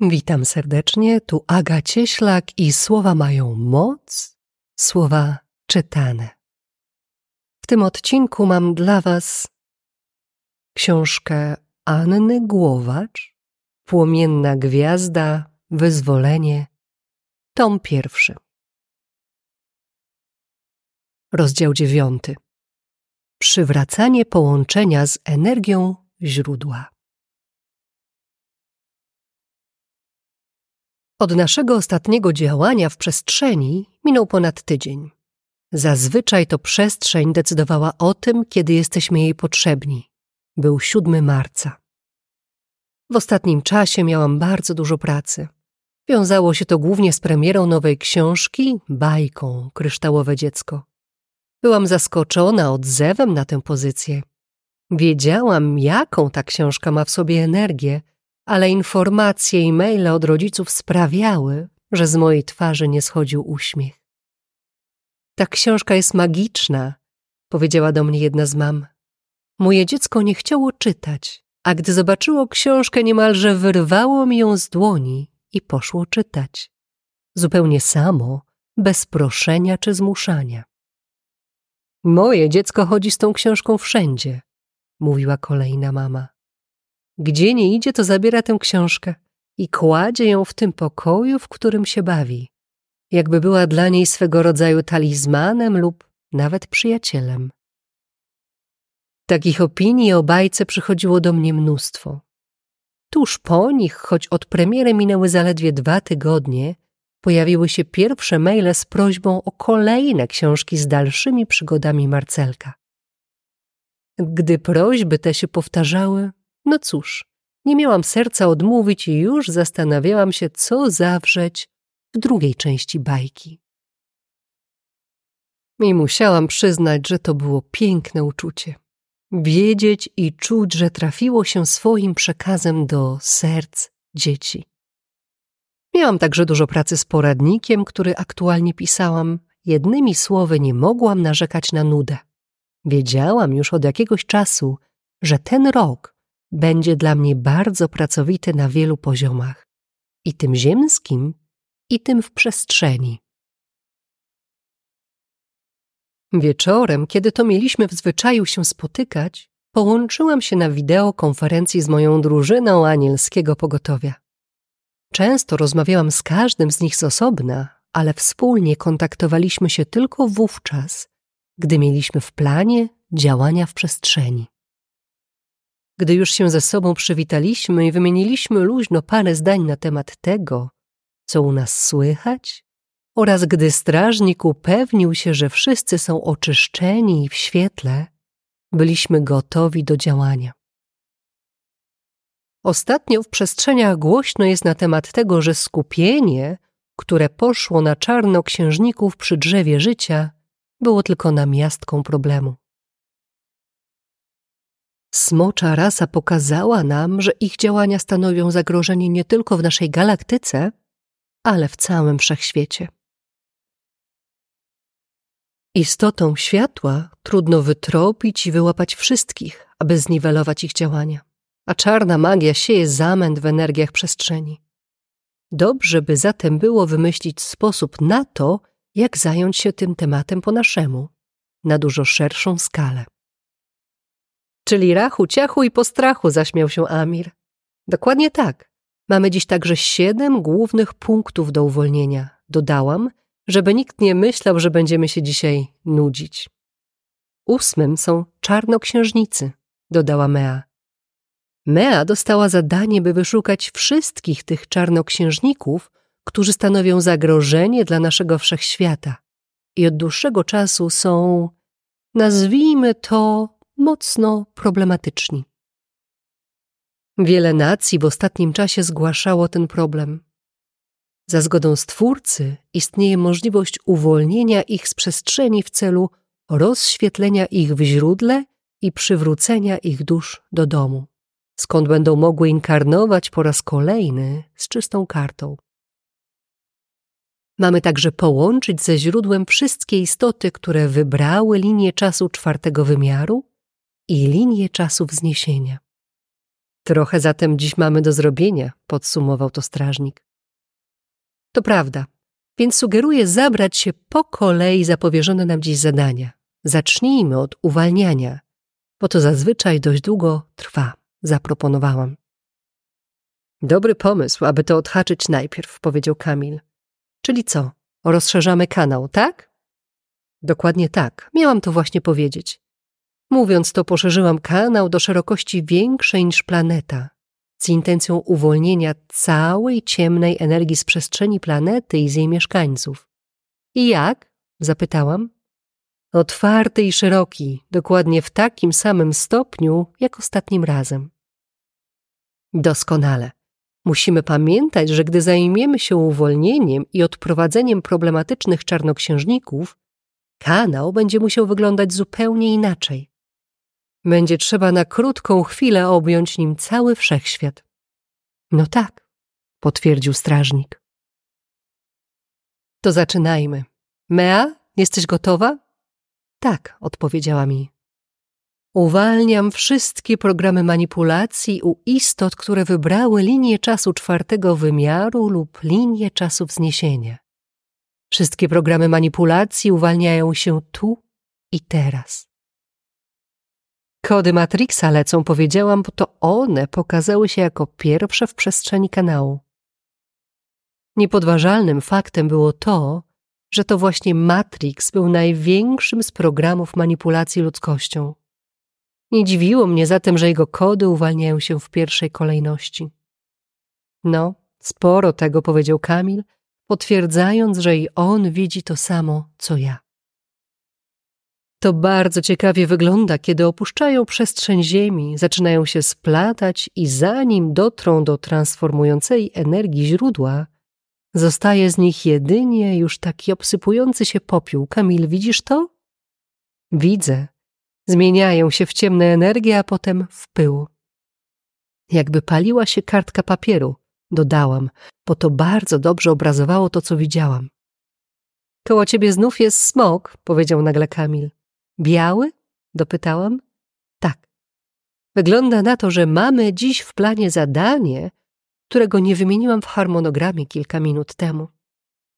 Witam serdecznie, tu Aga Cieślak i słowa mają moc, słowa czytane. W tym odcinku mam dla Was książkę Anny Głowacz, Płomienna Gwiazda, Wyzwolenie, tom pierwszy. Rozdział dziewiąty. Przywracanie połączenia z energią źródła. Od naszego ostatniego działania w przestrzeni minął ponad tydzień. Zazwyczaj to przestrzeń decydowała o tym, kiedy jesteśmy jej potrzebni. Był 7 marca. W ostatnim czasie miałam bardzo dużo pracy. Wiązało się to głównie z premierą nowej książki, bajką Kryształowe Dziecko. Byłam zaskoczona odzewem na tę pozycję. Wiedziałam, jaką ta książka ma w sobie energię, ale informacje i maile od rodziców sprawiały, że z mojej twarzy nie schodził uśmiech. Ta książka jest magiczna, powiedziała do mnie jedna z mam. Moje dziecko nie chciało czytać, a gdy zobaczyło książkę, niemalże wyrwało mi ją z dłoni i poszło czytać. Zupełnie samo, bez proszenia czy zmuszania. Moje dziecko chodzi z tą książką wszędzie, mówiła kolejna mama. Gdzie nie idzie, to zabiera tę książkę i kładzie ją w tym pokoju, w którym się bawi, jakby była dla niej swego rodzaju talizmanem lub nawet przyjacielem. Takich opinii o bajce przychodziło do mnie mnóstwo. Tuż po nich, choć od premiery minęły zaledwie dwa tygodnie, pojawiły się pierwsze maile z prośbą o kolejne książki z dalszymi przygodami Marcelka. Gdy prośby te się powtarzały, no cóż, nie miałam serca odmówić i już zastanawiałam się, co zawrzeć w drugiej części bajki. I musiałam przyznać, że to było piękne uczucie. Wiedzieć i czuć, że trafiło się swoim przekazem do serc dzieci. Miałam także dużo pracy z poradnikiem, który aktualnie pisałam. Jednymi słowy nie mogłam narzekać na nudę. Wiedziałam już od jakiegoś czasu, że ten rok będzie dla mnie bardzo pracowity na wielu poziomach i tym ziemskim, i tym w przestrzeni. Wieczorem, kiedy to mieliśmy w zwyczaju się spotykać, połączyłam się na wideokonferencji z moją drużyną anielskiego pogotowia. Często rozmawiałam z każdym z nich z osobna, ale wspólnie kontaktowaliśmy się tylko wówczas, gdy mieliśmy w planie działania w przestrzeni. Gdy już się ze sobą przywitaliśmy i wymieniliśmy luźno parę zdań na temat tego, co u nas słychać, oraz gdy strażnik upewnił się, że wszyscy są oczyszczeni i w świetle, byliśmy gotowi do działania. Ostatnio w przestrzeniach głośno jest na temat tego, że skupienie, które poszło na czarnoksiężników przy drzewie życia, było tylko namiastką problemu. Smocza rasa pokazała nam, że ich działania stanowią zagrożenie nie tylko w naszej galaktyce, ale w całym wszechświecie. Istotą światła trudno wytropić i wyłapać wszystkich, aby zniwelować ich działania, a czarna magia sieje zamęt w energiach przestrzeni. Dobrze by zatem było wymyślić sposób na to, jak zająć się tym tematem po naszemu, na dużo szerszą skalę. Czyli rachu, ciachu i postrachu, zaśmiał się Amir. Dokładnie tak. Mamy dziś także siedem głównych punktów do uwolnienia. Dodałam, żeby nikt nie myślał, że będziemy się dzisiaj nudzić. Ósmym są czarnoksiężnicy, dodała Mea. Mea dostała zadanie, by wyszukać wszystkich tych czarnoksiężników, którzy stanowią zagrożenie dla naszego wszechświata i od dłuższego czasu są, nazwijmy to, mocno problematyczni. Wiele nacji w ostatnim czasie zgłaszało ten problem. Za zgodą Stwórcy istnieje możliwość uwolnienia ich z przestrzeni w celu rozświetlenia ich w źródle i przywrócenia ich dusz do domu, skąd będą mogły inkarnować po raz kolejny z czystą kartą. Mamy także połączyć ze źródłem wszystkie istoty, które wybrały linię czasu czwartego wymiaru i linię czasu wzniesienia. Trochę zatem dziś mamy do zrobienia, podsumował to strażnik. To prawda, więc sugeruję zabrać się po kolei za powierzone nam dziś zadania. Zacznijmy od uwalniania, bo to zazwyczaj dość długo trwa, zaproponowałam. Dobry pomysł, aby to odhaczyć najpierw, powiedział Kamil. Czyli co? Rozszerzamy kanał, tak? Dokładnie tak, miałam to właśnie powiedzieć. Mówiąc to, poszerzyłam kanał do szerokości większej niż planeta, z intencją uwolnienia całej ciemnej energii z przestrzeni planety i z jej mieszkańców. I jak? zapytałam. Otwarty i szeroki, dokładnie w takim samym stopniu jak ostatnim razem. Doskonale. Musimy pamiętać, że gdy zajmiemy się uwolnieniem i odprowadzeniem problematycznych czarnoksiężników, kanał będzie musiał wyglądać zupełnie inaczej. Będzie trzeba na krótką chwilę objąć nim cały wszechświat. No tak, potwierdził strażnik. To zaczynajmy. Mea, jesteś gotowa? Tak, odpowiedziała mi. Uwalniam wszystkie programy manipulacji u istot, które wybrały linię czasu czwartego wymiaru lub linię czasu wzniesienia. Wszystkie programy manipulacji uwalniają się tu i teraz. Kody Matrixa lecą, powiedziałam, bo to one pokazały się jako pierwsze w przestrzeni kanału. Niepodważalnym faktem było to, że to właśnie Matrix był największym z programów manipulacji ludzkością. Nie dziwiło mnie zatem, że jego kody uwalniają się w pierwszej kolejności. No, sporo tego powiedział Kamil, potwierdzając, że i on widzi to samo, co ja. To bardzo ciekawie wygląda, kiedy opuszczają przestrzeń Ziemi, zaczynają się splatać i zanim dotrą do transformującej energii źródła, zostaje z nich jedynie już taki obsypujący się popiół. Kamil, widzisz to? Widzę. Zmieniają się w ciemne energie, a potem w pył. Jakby paliła się kartka papieru, dodałam, bo to bardzo dobrze obrazowało to, co widziałam. Koło ciebie znów jest smok, powiedział nagle Kamil. Biały? dopytałam. Tak. Wygląda na to, że mamy dziś w planie zadanie, którego nie wymieniłam w harmonogramie kilka minut temu.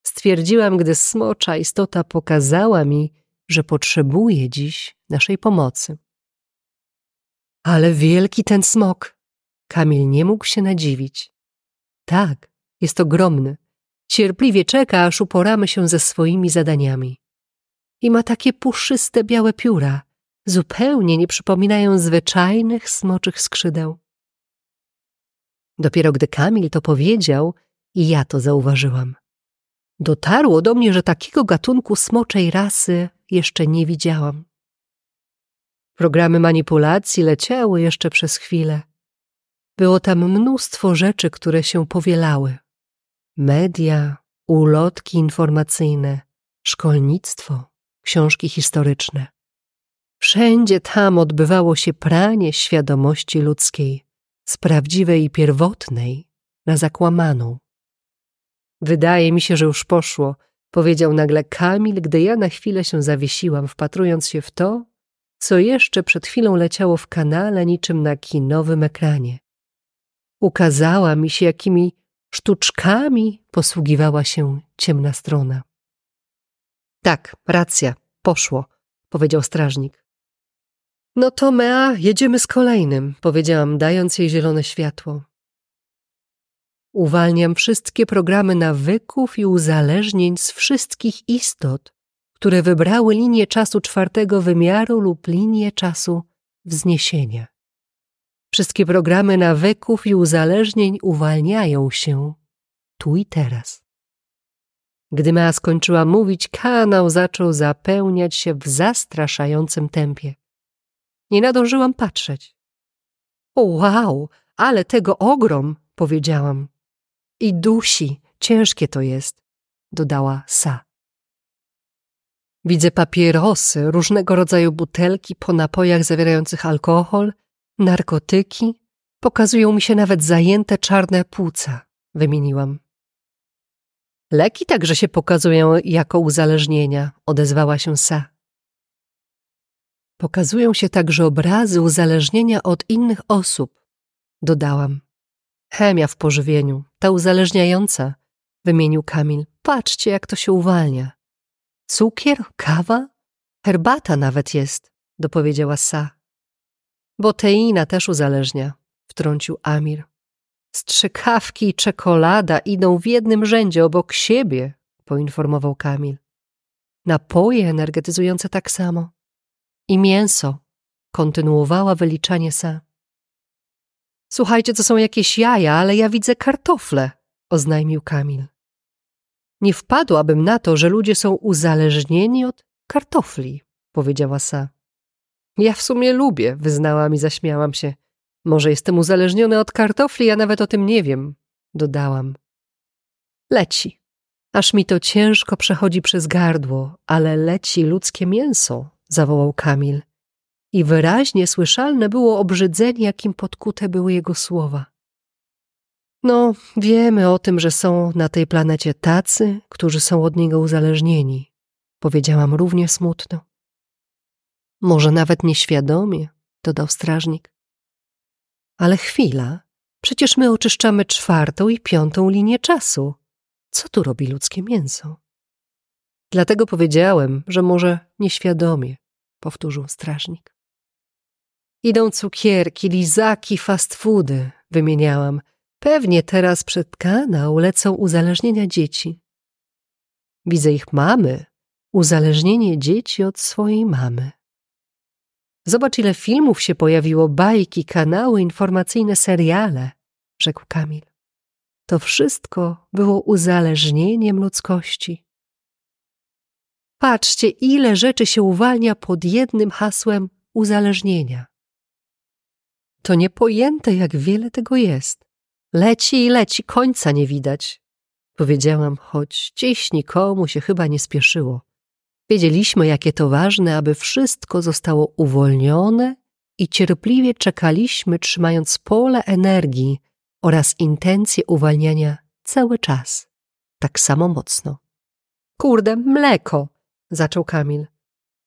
Stwierdziłam, gdy smocza istota pokazała mi, że potrzebuje dziś naszej pomocy. Ale wielki ten smok! Kamil nie mógł się nadziwić. Tak, jest ogromny. Cierpliwie czeka, aż uporamy się ze swoimi zadaniami i ma takie puszyste białe pióra, zupełnie nie przypominają zwyczajnych smoczych skrzydeł. Dopiero gdy Kamil to powiedział, i ja to zauważyłam. Dotarło do mnie, że takiego gatunku smoczej rasy jeszcze nie widziałam. Programy manipulacji leciały jeszcze przez chwilę. Było tam mnóstwo rzeczy, które się powielały. Media, ulotki informacyjne, szkolnictwo, książki historyczne. Wszędzie tam odbywało się pranie świadomości ludzkiej, z prawdziwej i pierwotnej na zakłamaną. Wydaje mi się, że już poszło, powiedział nagle Kamil, gdy ja na chwilę się zawiesiłam, wpatrując się w to, co jeszcze przed chwilą leciało w kanale niczym na kinowym ekranie. Ukazała mi się, jakimi sztuczkami posługiwała się ciemna strona. Tak, racja, poszło, powiedział strażnik. No to Mea, jedziemy z kolejnym, powiedziałam, dając jej zielone światło. Uwalniam wszystkie programy nawyków i uzależnień z wszystkich istot, które wybrały linię czasu czwartego wymiaru lub linię czasu wzniesienia. Wszystkie programy nawyków i uzależnień uwalniają się tu i teraz. Gdy Mea skończyła mówić, kanał zaczął zapełniać się w zastraszającym tempie. Nie nadążyłam patrzeć. O wow, ale tego ogrom, powiedziałam. I dusi, ciężkie to jest, dodała Sa. Widzę papierosy, różnego rodzaju butelki po napojach zawierających alkohol, narkotyki. Pokazują mi się nawet zajęte czarne płuca, wymieniłam. Leki także się pokazują jako uzależnienia, odezwała się Sa. Pokazują się także obrazy uzależnienia od innych osób. dodałam. Chemia w pożywieniu, ta uzależniająca, wymienił Kamil. Patrzcie, jak to się uwalnia. Cukier, kawa, herbata nawet jest, dopowiedziała Sa. Boteina też uzależnia, wtrącił Amir. Strzykawki i czekolada idą w jednym rzędzie obok siebie, poinformował Kamil. Napoje energetyzujące tak samo. I mięso, kontynuowała wyliczanie Sa. Słuchajcie, to są jakieś jaja, ale ja widzę kartofle, oznajmił Kamil. Nie wpadłabym na to, że ludzie są uzależnieni od kartofli, powiedziała Sa. Ja w sumie lubię, wyznałam i zaśmiałam się. Może jestem uzależniony od kartofli, ja nawet o tym nie wiem, dodałam. Leci. Aż mi to ciężko przechodzi przez gardło, ale leci ludzkie mięso, zawołał Kamil. I wyraźnie słyszalne było obrzydzenie, jakim podkute były jego słowa. No, wiemy o tym, że są na tej planecie tacy, którzy są od niego uzależnieni, powiedziałam równie smutno. Może nawet nieświadomie, dodał strażnik. Ale chwila, przecież my oczyszczamy czwartą i piątą linię czasu. Co tu robi ludzkie mięso? Dlatego powiedziałem, że może nieświadomie, powtórzył strażnik. Idą cukierki, lizaki, fast foody, wymieniałam. Pewnie teraz przed kanał lecą uzależnienia dzieci. Widzę ich mamy, uzależnienie dzieci od swojej mamy. Zobacz, ile filmów się pojawiło, bajki, kanały informacyjne, seriale, rzekł Kamil. To wszystko było uzależnieniem ludzkości. Patrzcie, ile rzeczy się uwalnia pod jednym hasłem uzależnienia. To niepojęte, jak wiele tego jest. Leci i leci, końca nie widać. Powiedziałam, choć dziś nikomu się chyba nie spieszyło. Wiedzieliśmy, jakie to ważne, aby wszystko zostało uwolnione i cierpliwie czekaliśmy, trzymając pole energii oraz intencje uwalniania cały czas, tak samo mocno. Kurde, mleko, zaczął Kamil.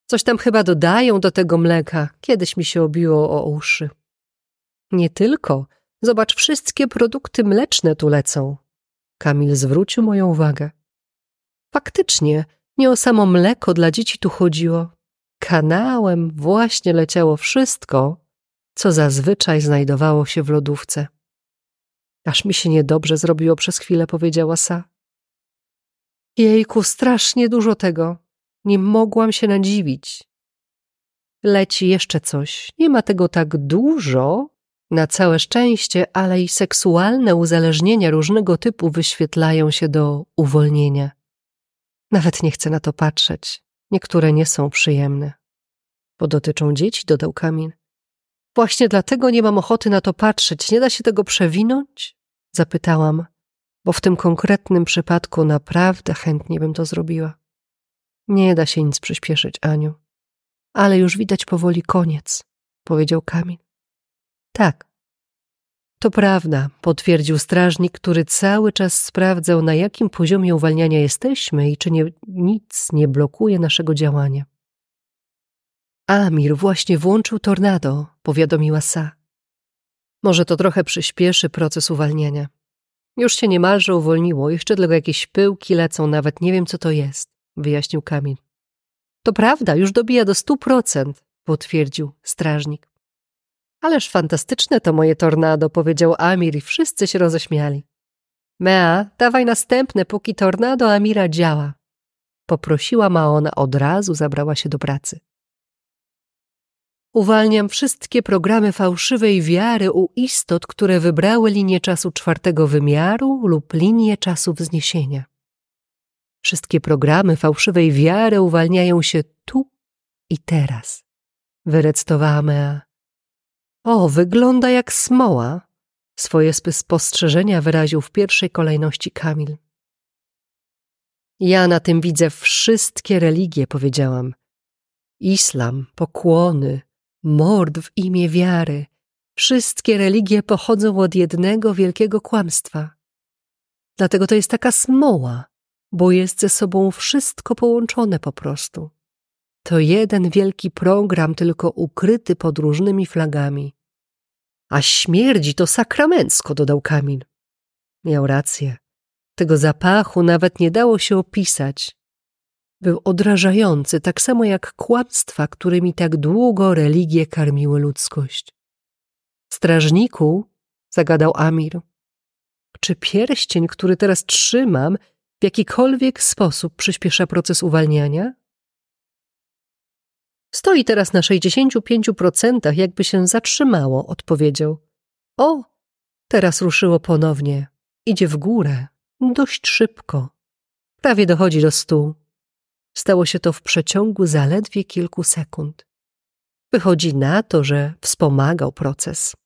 Coś tam chyba dodają do tego mleka. Kiedyś mi się obiło o uszy. Nie tylko. Zobacz, wszystkie produkty mleczne tu lecą. Kamil zwrócił moją uwagę. Faktycznie, nie o samo mleko dla dzieci tu chodziło. Kanałem właśnie leciało wszystko, co zazwyczaj znajdowało się w lodówce. Aż mi się niedobrze zrobiło przez chwilę, powiedziała Sa. Jejku, strasznie dużo tego. Nie mogłam się nadziwić. Leci jeszcze coś. Nie ma tego tak dużo, na całe szczęście, ale i seksualne uzależnienia różnego typu wyświetlają się do uwolnienia. Nawet nie chcę na to patrzeć. Niektóre nie są przyjemne. Bo dotyczą dzieci, dodał Kamil. Właśnie dlatego nie mam ochoty na to patrzeć. Nie da się tego przewinąć? Zapytałam, bo w tym konkretnym przypadku naprawdę chętnie bym to zrobiła. Nie da się nic przyspieszyć, Aniu. Ale już widać powoli koniec, powiedział Kamil. Tak. To prawda, potwierdził strażnik, który cały czas sprawdzał, na jakim poziomie uwalniania jesteśmy i czy nie, nic nie blokuje naszego działania. Amir właśnie włączył tornado, powiadomiła Sa. Może to trochę przyspieszy proces uwalniania. Już się niemalże uwolniło, jeszcze tylko jakieś pyłki lecą, nawet nie wiem co to jest, wyjaśnił Kamil. To prawda, już dobija do stu procent, potwierdził strażnik. Ależ fantastyczne to moje tornado, powiedział Amir i wszyscy się roześmiali. Mea, dawaj następne, póki tornado Amira działa. Poprosiła Maona, od razu zabrała się do pracy. Uwalniam wszystkie programy fałszywej wiary u istot, które wybrały linię czasu czwartego wymiaru lub linię czasu wzniesienia. Wszystkie programy fałszywej wiary uwalniają się tu i teraz. Wyrecytowała Mea. O, wygląda jak smoła. Swoje spostrzeżenia wyraził w pierwszej kolejności Kamil. Ja na tym widzę wszystkie religie, powiedziałam. Islam, pokłony, mord w imię wiary. Wszystkie religie pochodzą od jednego wielkiego kłamstwa. Dlatego to jest taka smoła, bo jest ze sobą wszystko połączone po prostu. To jeden wielki program, tylko ukryty pod różnymi flagami. A śmierdzi to sakramencko, dodał Kamil. Miał rację. Tego zapachu nawet nie dało się opisać. Był odrażający, tak samo jak kłamstwa, którymi tak długo religie karmiły ludzkość. Strażniku, zagadał Amir, czy pierścień, który teraz trzymam, w jakikolwiek sposób przyspiesza proces uwalniania? Stoi teraz na 65%, jakby się zatrzymało, odpowiedział. O, teraz ruszyło ponownie. Idzie w górę, dość szybko. Prawie dochodzi do stu. Stało się to w przeciągu zaledwie kilku sekund. Wychodzi na to, że wspomagał proces.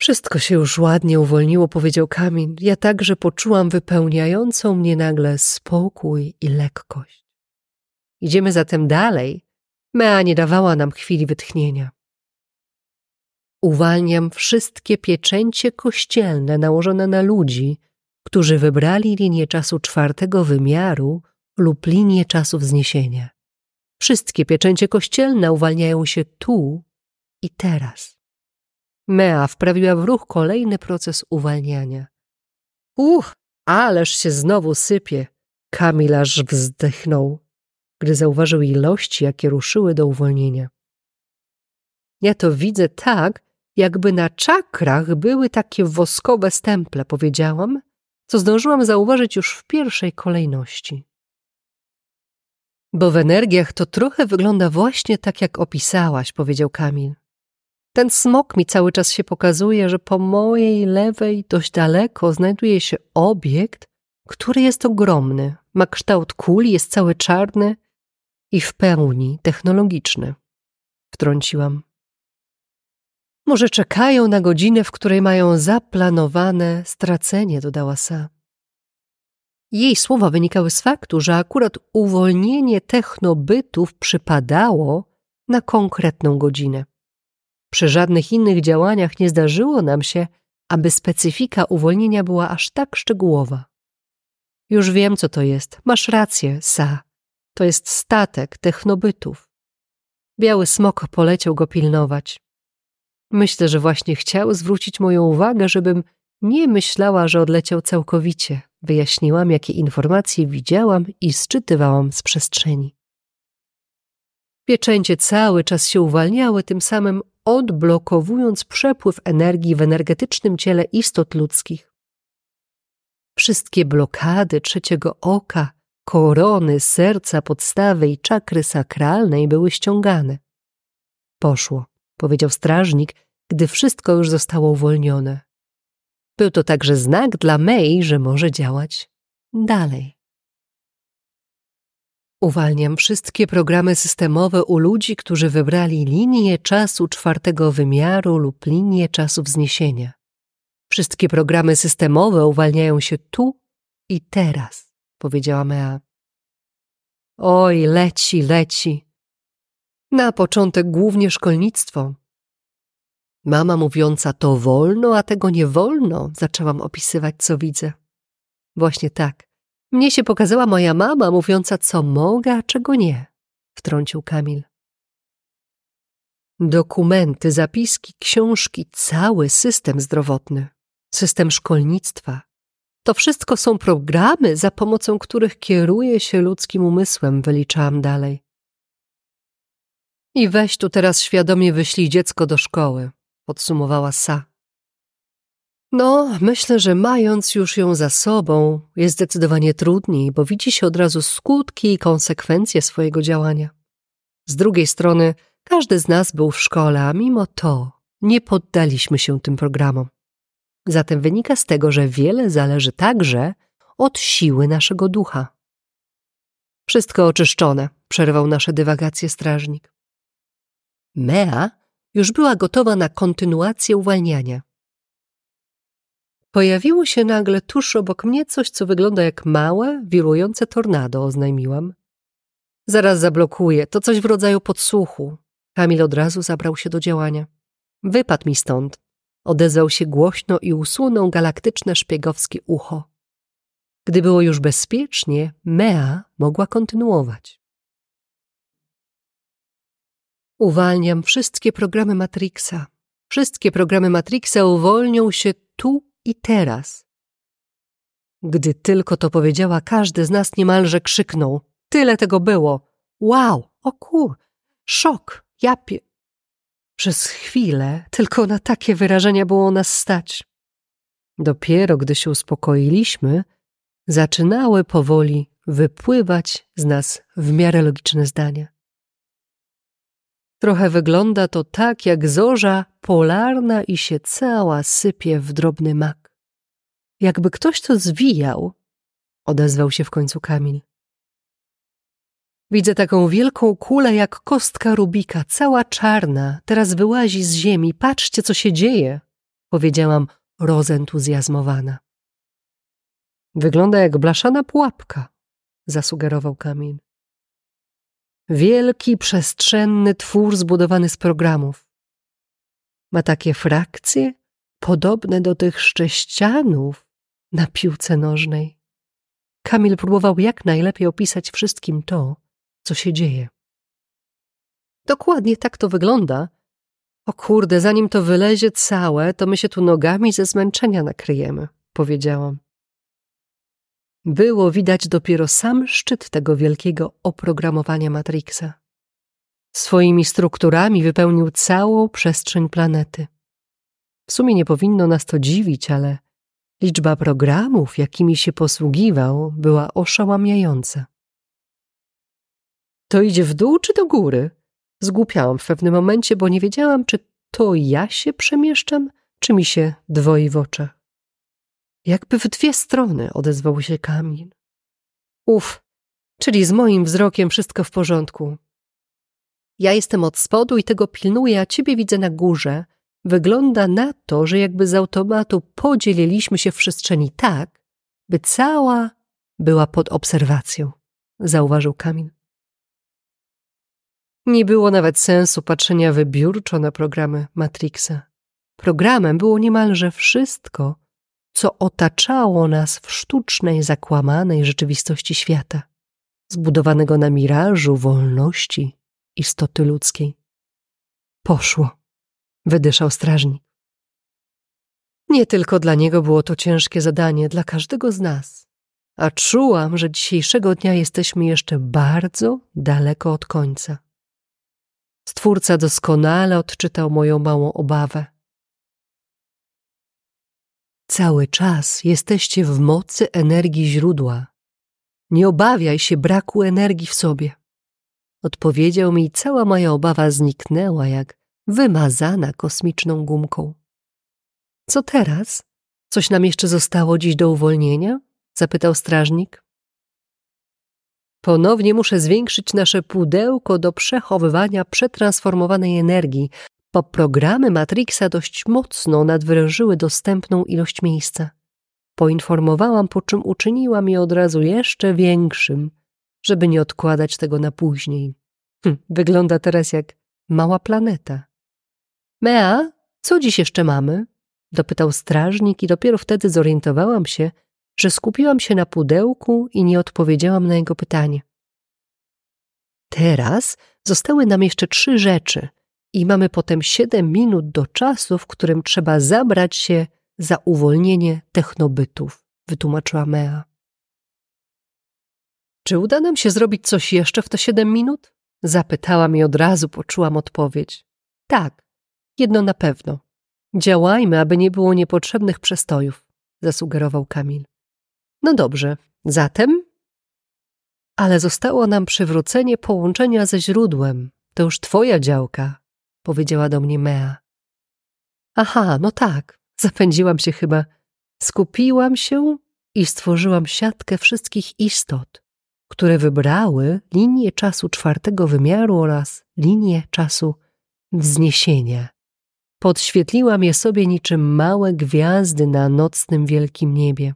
Wszystko się już ładnie uwolniło, powiedział Kamil. Ja także poczułam wypełniającą mnie nagle spokój i lekkość. Idziemy zatem dalej. Mea nie dawała nam chwili wytchnienia. Uwalniam wszystkie pieczęcie kościelne nałożone na ludzi, którzy wybrali linię czasu czwartego wymiaru lub linię czasu wzniesienia. Wszystkie pieczęcie kościelne uwalniają się tu i teraz. Mea wprawiła w ruch kolejny proces uwalniania. Uch, ależ się znowu sypie. Kamil aż wzdechnął, gdy zauważył ilości, jakie ruszyły do uwolnienia. Ja to widzę tak, jakby na czakrach były takie woskowe stemple, powiedziałam, co zdążyłam zauważyć już w pierwszej kolejności. Bo w energiach to trochę wygląda właśnie tak, jak opisałaś, powiedział Kamil. Ten smok mi cały czas się pokazuje, że po mojej lewej dość daleko znajduje się obiekt, który jest ogromny, ma kształt kuli, jest cały czarny i w pełni technologiczny. Wtrąciłam. Może czekają na godzinę, w której mają zaplanowane stracenie, dodała Sa. Jej słowa wynikały z faktu, że akurat uwolnienie technobytów przypadało na konkretną godzinę. Przy żadnych innych działaniach nie zdarzyło nam się, aby specyfika uwolnienia była aż tak szczegółowa. Już wiem, co to jest. Masz rację, Sa. To jest statek technobytów. Biały smok poleciał go pilnować. Myślę, że właśnie chciał zwrócić moją uwagę, żebym nie myślała, że odleciał całkowicie. Wyjaśniłam, jakie informacje widziałam i sczytywałam z przestrzeni. Pieczęcie cały czas się uwalniały, tym samym odblokowując przepływ energii w energetycznym ciele istot ludzkich. Wszystkie blokady trzeciego oka, korony, serca, podstawy i czakry sakralnej były ściągane. Poszło, powiedział strażnik, gdy wszystko już zostało uwolnione. Był to także znak dla May, że może działać dalej. Uwalniam wszystkie programy systemowe u ludzi, którzy wybrali linię czasu czwartego wymiaru lub linię czasu wzniesienia. Wszystkie programy systemowe uwalniają się tu i teraz, powiedziała Mea. Oj, leci, leci. Na początek głównie szkolnictwo. Mama mówiąca to wolno, a tego nie wolno, zaczęłam opisywać, co widzę. Właśnie tak. Mnie się pokazała moja mama, mówiąca, co mogę, a czego nie, wtrącił Kamil. Dokumenty, zapiski, książki, cały system zdrowotny, system szkolnictwa. To wszystko są programy, za pomocą których kieruje się ludzkim umysłem, wyliczałam dalej. I weź tu teraz świadomie wyślij dziecko do szkoły, podsumowała Sa. No, myślę, że mając już ją za sobą, jest zdecydowanie trudniej, bo widzi się od razu skutki i konsekwencje swojego działania. Z drugiej strony, każdy z nas był w szkole, a mimo to nie poddaliśmy się tym programom. Zatem wynika z tego, że wiele zależy także od siły naszego ducha. Wszystko oczyszczone, przerwał nasze dywagacje strażnik. Mea już była gotowa na kontynuację uwalniania. Pojawiło się nagle tuż obok mnie coś, co wygląda jak małe, wirujące tornado, oznajmiłam. Zaraz zablokuję, to coś w rodzaju podsłuchu. Kamil od razu zabrał się do działania. Wypadł mi stąd. Odezwał się głośno i usunął galaktyczne szpiegowskie ucho. Gdy było już bezpiecznie, Mea mogła kontynuować. Uwalniam wszystkie programy Matrixa. Wszystkie programy Matrixa uwolnią się tu i teraz. Gdy tylko to powiedziała, każdy z nas niemalże krzyknął. Tyle tego było. Wow, o kur, szok, japie. Przez chwilę tylko na takie wyrażenia było nas stać. Dopiero gdy się uspokoiliśmy, zaczynały powoli wypływać z nas w miarę logiczne zdania. Trochę wygląda to tak, jak zorza polarna i się cała sypie w drobny mak. Jakby ktoś to zwijał, odezwał się w końcu Kamil. Widzę taką wielką kulę jak kostka Rubika, cała czarna, teraz wyłazi z ziemi. Patrzcie, co się dzieje, powiedziałam rozentuzjazmowana. Wygląda jak blaszana pułapka, zasugerował Kamil. Wielki, przestrzenny twór zbudowany z programów. Ma takie frakcje podobne do tych szcześcianów na piłce nożnej. Kamil próbował jak najlepiej opisać wszystkim to, co się dzieje. Dokładnie tak to wygląda. O kurde, zanim to wylezie całe, to my się tu nogami ze zmęczenia nakryjemy, powiedziałam. Było widać dopiero sam szczyt tego wielkiego oprogramowania Matrixa. Swoimi strukturami wypełnił całą przestrzeń planety. W sumie nie powinno nas to dziwić, ale liczba programów, jakimi się posługiwał, była oszałamiająca. To idzie w dół czy do góry? Zgłupiałam w pewnym momencie, bo nie wiedziałam, czy to ja się przemieszczam, czy mi się dwoi w oczach. Jakby w dwie strony odezwał się Kamil. Uf, czyli z moim wzrokiem wszystko w porządku. Ja jestem od spodu i tego pilnuję, a ciebie widzę na górze. Wygląda na to, że jakby z automatu podzieliliśmy się w przestrzeni tak, by cała była pod obserwacją, zauważył Kamil. Nie było nawet sensu patrzenia wybiórczo na programy Matrixa. Programem było niemalże wszystko, co otaczało nas w sztucznej, zakłamanej rzeczywistości świata, zbudowanego na mirażu wolności istoty ludzkiej. Poszło, wydyszał strażnik. Nie tylko dla niego było to ciężkie zadanie, dla każdego z nas. A czułam, że dzisiejszego dnia jesteśmy jeszcze bardzo daleko od końca. Stwórca doskonale odczytał moją małą obawę. Cały czas jesteście w mocy energii źródła. Nie obawiaj się braku energii w sobie. Odpowiedział mi i cała moja obawa zniknęła jak wymazana kosmiczną gumką. Co teraz? Coś nam jeszcze zostało dziś do uwolnienia? zapytał strażnik. Ponownie muszę zwiększyć nasze pudełko do przechowywania przetransformowanej energii, bo programy Matrixa dość mocno nadwyrężyły dostępną ilość miejsca. Poinformowałam, po czym uczyniłam je od razu jeszcze większym, żeby nie odkładać tego na później. Hm, wygląda teraz jak mała planeta. Mea, co dziś jeszcze mamy? dopytał strażnik i dopiero wtedy zorientowałam się, że skupiłam się na pudełku i nie odpowiedziałam na jego pytanie. Teraz zostały nam jeszcze trzy rzeczy i mamy potem siedem minut do czasu, w którym trzeba zabrać się za uwolnienie technobytów, wytłumaczyła Mea. Czy uda nam się zrobić coś jeszcze w te siedem minut? Zapytałam i od razu poczułam odpowiedź. Tak, jedno na pewno. Działajmy, aby nie było niepotrzebnych przestojów, zasugerował Kamil. No dobrze, zatem? Ale zostało nam przywrócenie połączenia ze źródłem. To już twoja działka, powiedziała do mnie Mea. Aha, no tak, zapędziłam się chyba. Skupiłam się i stworzyłam siatkę wszystkich istot, które wybrały linię czasu czwartego wymiaru oraz linię czasu wzniesienia. Podświetliłam je sobie niczym małe gwiazdy na nocnym wielkim niebie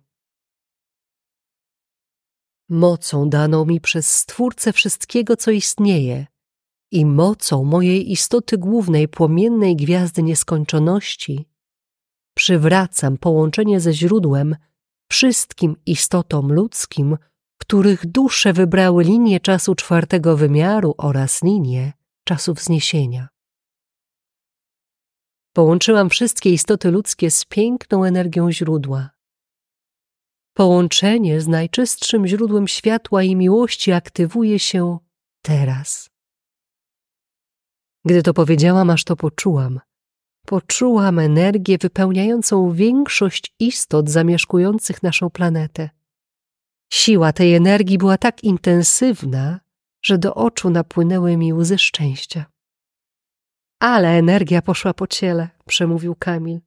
mocą daną mi przez Stwórcę wszystkiego, co istnieje, i mocą mojej istoty głównej płomiennej gwiazdy nieskończoności, przywracam połączenie ze źródłem wszystkim istotom ludzkim, których dusze wybrały linię czasu czwartego wymiaru oraz linię czasu wzniesienia. Połączyłam wszystkie istoty ludzkie z piękną energią źródła. Połączenie z najczystszym źródłem światła i miłości aktywuje się teraz. Gdy to powiedziałam, aż to poczułam. Poczułam energię wypełniającą większość istot zamieszkujących naszą planetę. Siła tej energii była tak intensywna, że do oczu napłynęły mi łzy szczęścia. Ale energia poszła po ciele, przemówił Kamil.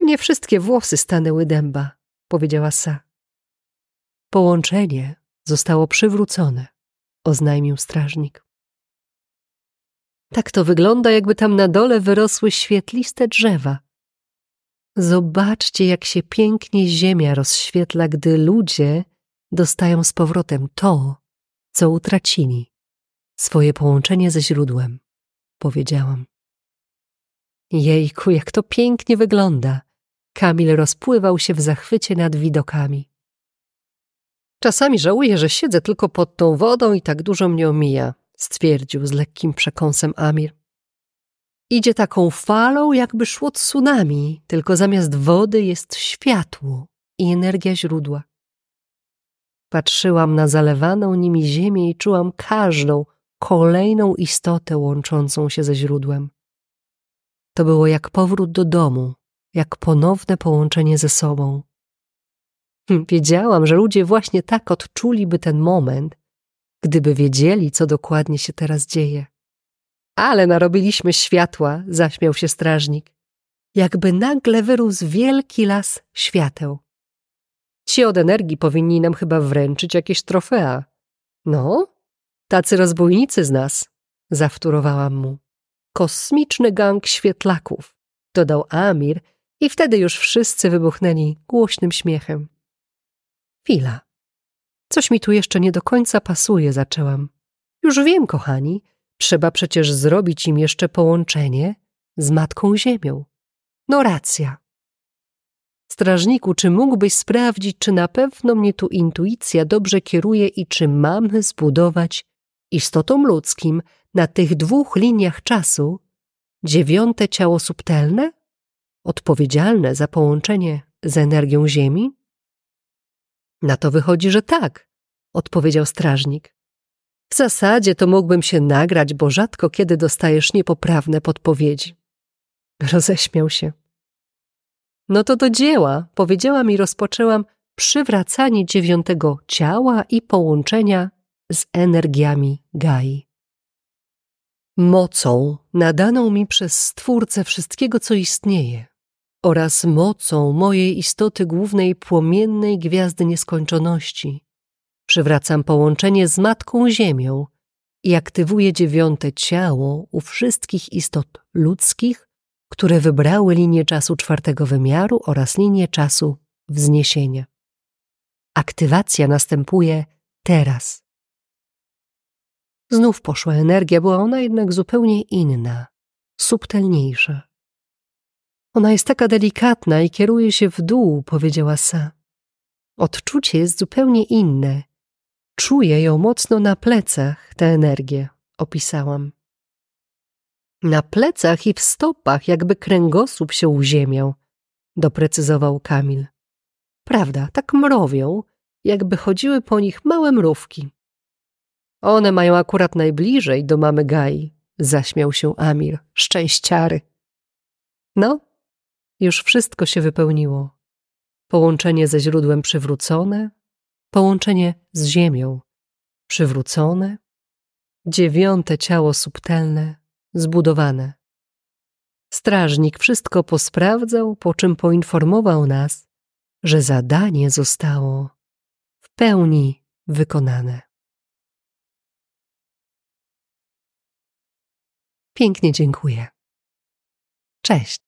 Nie wszystkie włosy stanęły dęba, powiedziała Sa. Połączenie zostało przywrócone, oznajmił strażnik. Tak to wygląda, jakby tam na dole wyrosły świetliste drzewa. Zobaczcie, jak się pięknie ziemia rozświetla, gdy ludzie dostają z powrotem to, co utracili, swoje połączenie ze źródłem, powiedziałam. Jejku, jak to pięknie wygląda! Kamil rozpływał się w zachwycie nad widokami. Czasami żałuję, że siedzę tylko pod tą wodą i tak dużo mnie omija, stwierdził z lekkim przekąsem Amir. Idzie taką falą, jakby szło tsunami, tylko zamiast wody jest światło i energia źródła. Patrzyłam na zalewaną nimi ziemię i czułam każdą, kolejną istotę łączącą się ze źródłem. To było jak powrót do domu, jak ponowne połączenie ze sobą. Wiedziałam, że ludzie właśnie tak odczuliby ten moment, gdyby wiedzieli, co dokładnie się teraz dzieje. Ale narobiliśmy światła, zaśmiał się strażnik. Jakby nagle wyrósł wielki las świateł. Ci od energii powinni nam chyba wręczyć jakieś trofea. No, tacy rozbójnicy z nas, zawtórowałam mu. Kosmiczny gang świetlaków, dodał Amir i wtedy już wszyscy wybuchnęli głośnym śmiechem. Chwila. Coś mi tu jeszcze nie do końca pasuje, zaczęłam. Już wiem, kochani, trzeba przecież zrobić im jeszcze połączenie z Matką Ziemią. No racja. Strażniku, czy mógłbyś sprawdzić, czy na pewno mnie tu intuicja dobrze kieruje i czy mamy zbudować istotom ludzkim na tych dwóch liniach czasu dziewiąte ciało subtelne, odpowiedzialne za połączenie z energią Ziemi? Na to wychodzi, że tak, odpowiedział strażnik. W zasadzie to mógłbym się nagrać, bo rzadko kiedy dostajesz niepoprawne podpowiedzi. Roześmiał się. No to do dzieła, powiedziałam i rozpoczęłam przywracanie dziewiątego ciała i połączenia z energiami Gai. Mocą nadaną mi przez Stwórcę wszystkiego, co istnieje, oraz mocą mojej istoty głównej płomiennej gwiazdy nieskończoności, przywracam połączenie z Matką Ziemią i aktywuję dziewiąte ciało u wszystkich istot ludzkich, które wybrały linię czasu czwartego wymiaru oraz linię czasu wzniesienia. Aktywacja następuje teraz. Znów poszła energia, była ona jednak zupełnie inna, subtelniejsza. Ona jest taka delikatna i kieruje się w dół, powiedziała Sa. Odczucie jest zupełnie inne. Czuję ją mocno na plecach, tę energię, opisałam. Na plecach i w stopach, jakby kręgosłup się uziemiał, doprecyzował Kamil. Prawda, tak mrowią, jakby chodziły po nich małe mrówki. One mają akurat najbliżej do mamy Gai, zaśmiał się Amir, szczęściary. No, już wszystko się wypełniło. Połączenie ze źródłem przywrócone, połączenie z ziemią przywrócone, dziewiąte ciało subtelne zbudowane. Strażnik wszystko posprawdzał, po czym poinformował nas, że zadanie zostało w pełni wykonane. Pięknie dziękuję. Cześć.